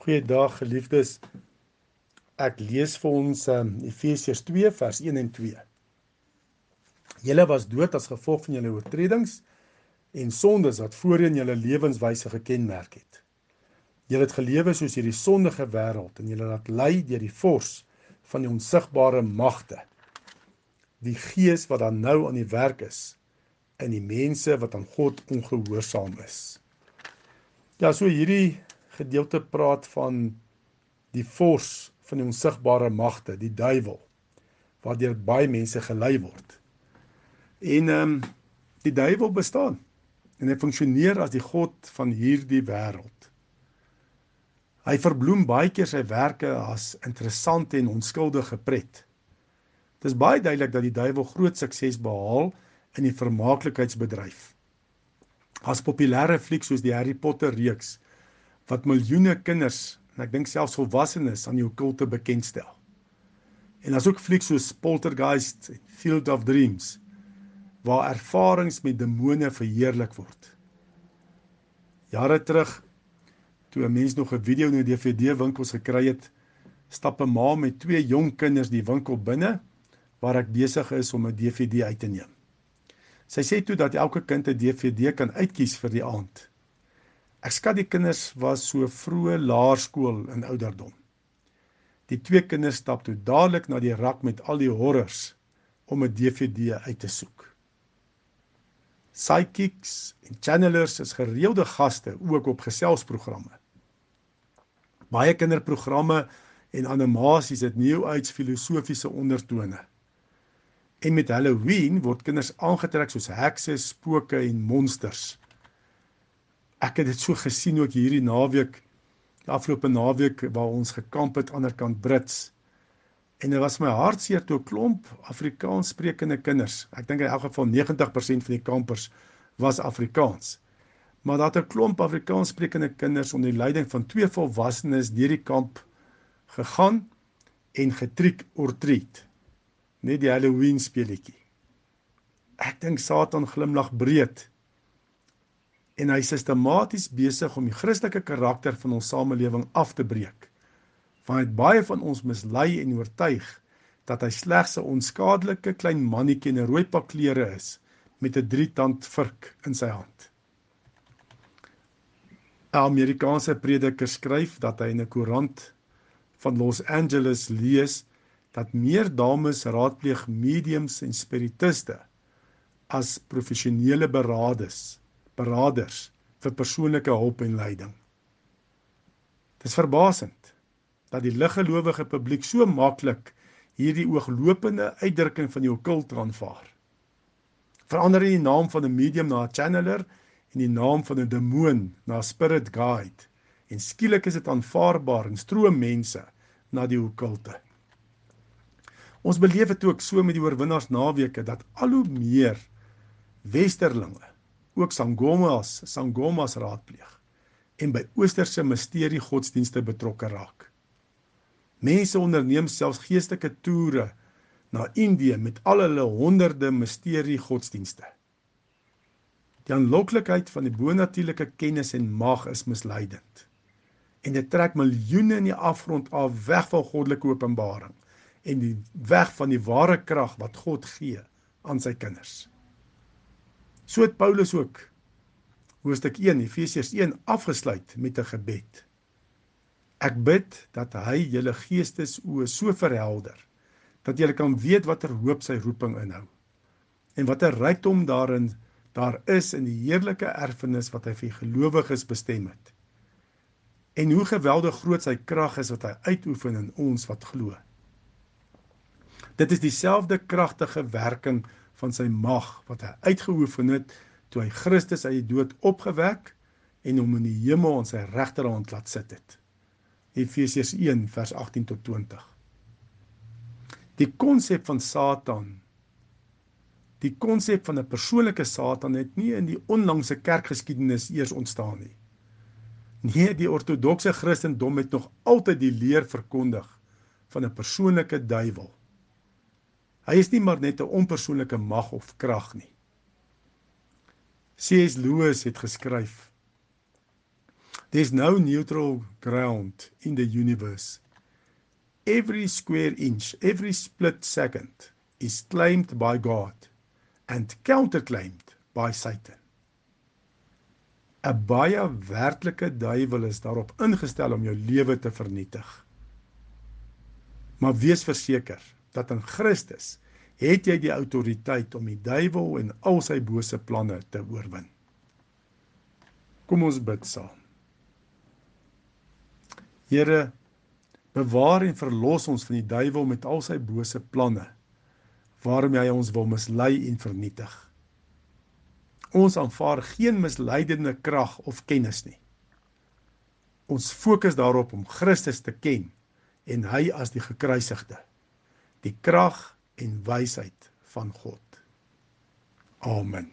Goeiedag geliefdes. Ek lees vir ons um, Efesiërs 2 vers 1 en 2. Julle was dood as gevolg van julle oortredings en sondes wat voorheen julle lewenswyse gekenmerk het. Julle het gelewe soos hierdie sondige wêreld en julle laat lei deur die vors van die onsigbare magte. Die gees wat dan nou aan die werk is in die mense wat aan God ongehoorsaam is. Ja, so hierdie gedeelte praat van die vors van die onsigbare magte, die duiwel, waardeur baie mense gelei word. En ehm um, die duiwel bestaan en hy funksioneer as die god van hierdie wêreld. Hy verbloem baie keer sy werke as interessante en onskuldige pret. Dit is baie duidelik dat die duiwel groot sukses behaal in die vermaaklikheidsbedryf. As populêre fliek soos die Harry Potter reeks wat miljoene kinders en ek dink selfs volwassenes aan die okkulte bekendstel. En as ook flieks soos Poltergeist en Field of Dreams waar ervarings met demone verheerlik word. Jare terug toe 'n mens nog 'n video in 'n DVD winkels gekry het, stap 'n ma met twee jong kinders die winkel binne waar ek besig is om 'n DVD uit te neem. Sy sê toe dat elke kind 'n DVD kan uitkies vir die aand. Ek skat die kinders was so vroeë laerskool in ouderdom. Die twee kinders stap toe dadelik na die rak met al die horrors om 'n DVD uit te soek. Psychics en channelers is gereelde gaste ook op geselsprogramme. Baie kinderprogramme en animasies het new-age filosofiese ondertone. En met Halloween word kinders aangetrek soos hekse, spooke en monsters ek het dit so gesien ook hierdie naweek die afgelope naweek waar ons gekamp het aan die kant Brits. En dit was my hartseer toe 'n klomp Afrikaans sprekende kinders ek dink in elk geval 90% van die kampers was Afrikaans. Maar daar het 'n klomp Afrikaans sprekende kinders onder die leiding van twee volwassenes deur die kamp gegaan en getriek or treat net die Halloween speletjie. Ek dink Satan glimlag breed en hy sistematies besig om die Christelike karakter van ons samelewing af te breek. Want baie van ons mislei en oortuig dat hy slegs 'n onskadelike klein mannetjie in 'n rooi pak klere is met 'n drietand vurk in sy hand. 'n Amerikaanse prediker skryf dat hy in 'n koerant van Los Angeles lees dat meer dames raadpleeg mediums en spiritiste as professionele beraders beraders vir persoonlike hulp en leiding. Dit is verbasend dat die liggelowige publiek so maklik hierdie ooglopende uitdrukking van die okkult aanvaar. Verander die naam van 'n medium na 'n channeler en die naam van 'n demoon na 'n spirit guide en skielik is dit aanvaarbaar en stroom mense na die okkulte. Ons beleef dit ook so met die oorwinnaars naweke dat al hoe meer westerlinge ook sangomas sangomas raadpleeg en by oosterse misterie godsdienste betrokke raak. Mense onderneem selfs geestelike toere na Indië met al hulle honderde misterie godsdienste. Die aanloklikheid van die bonatuurlike kennis en mag is misleidend. En dit trek miljoene in die afgrond af weg van goddelike openbaring en die weg van die ware krag wat God gee aan sy kinders. So het Paulus ook hoofstuk 1 Efesiërs 1 afgesluit met 'n gebed. Ek bid dat hy julle geestesoë so verhelder dat julle kan weet watter hoop sy roeping inhou en watter rykdom daarin daar is in die heerlike erfenis wat hy vir gelowiges bestem het. En hoe geweldig groot sy krag is wat hy uitoefen in ons wat glo. Dit is dieselfde kragtige werking van sy mag wat hy uitgeoefen het toe hy Christus uit die dood opgewek en hom in die hemel aan sy regterhand laat sit het. Efesiërs 1 vers 18 tot 20. Die konsep van Satan Die konsep van 'n persoonlike Satan het nie in die onlangse kerkgeskiedenis eers ontstaan nie. Nee, die ortodokse Christendom het nog altyd die leer verkondig van 'n persoonlike duiwel Hy is nie maar net 'n onpersoonlike mag of krag nie. C.S. Lewis het geskryf: There's no neutral ground in the universe. Every square inch, every split second is claimed by God and counterclaimed by Satan. 'n Baie werklike duiwel is daarop ingestel om jou lewe te vernietig. Maar wees verseker dat in Christus het jy die autoriteit om die duiwel en al sy bose planne te oorwin. Kom ons bid saam. Here, bewaar en verlos ons van die duiwel met al sy bose planne waarmee hy ons wil mislei en vernietig. Ons aanvaar geen misleidende krag of kennis nie. Ons fokus daarop om Christus te ken en hy as die gekruisigde, die krag en wysheid van God. Amen.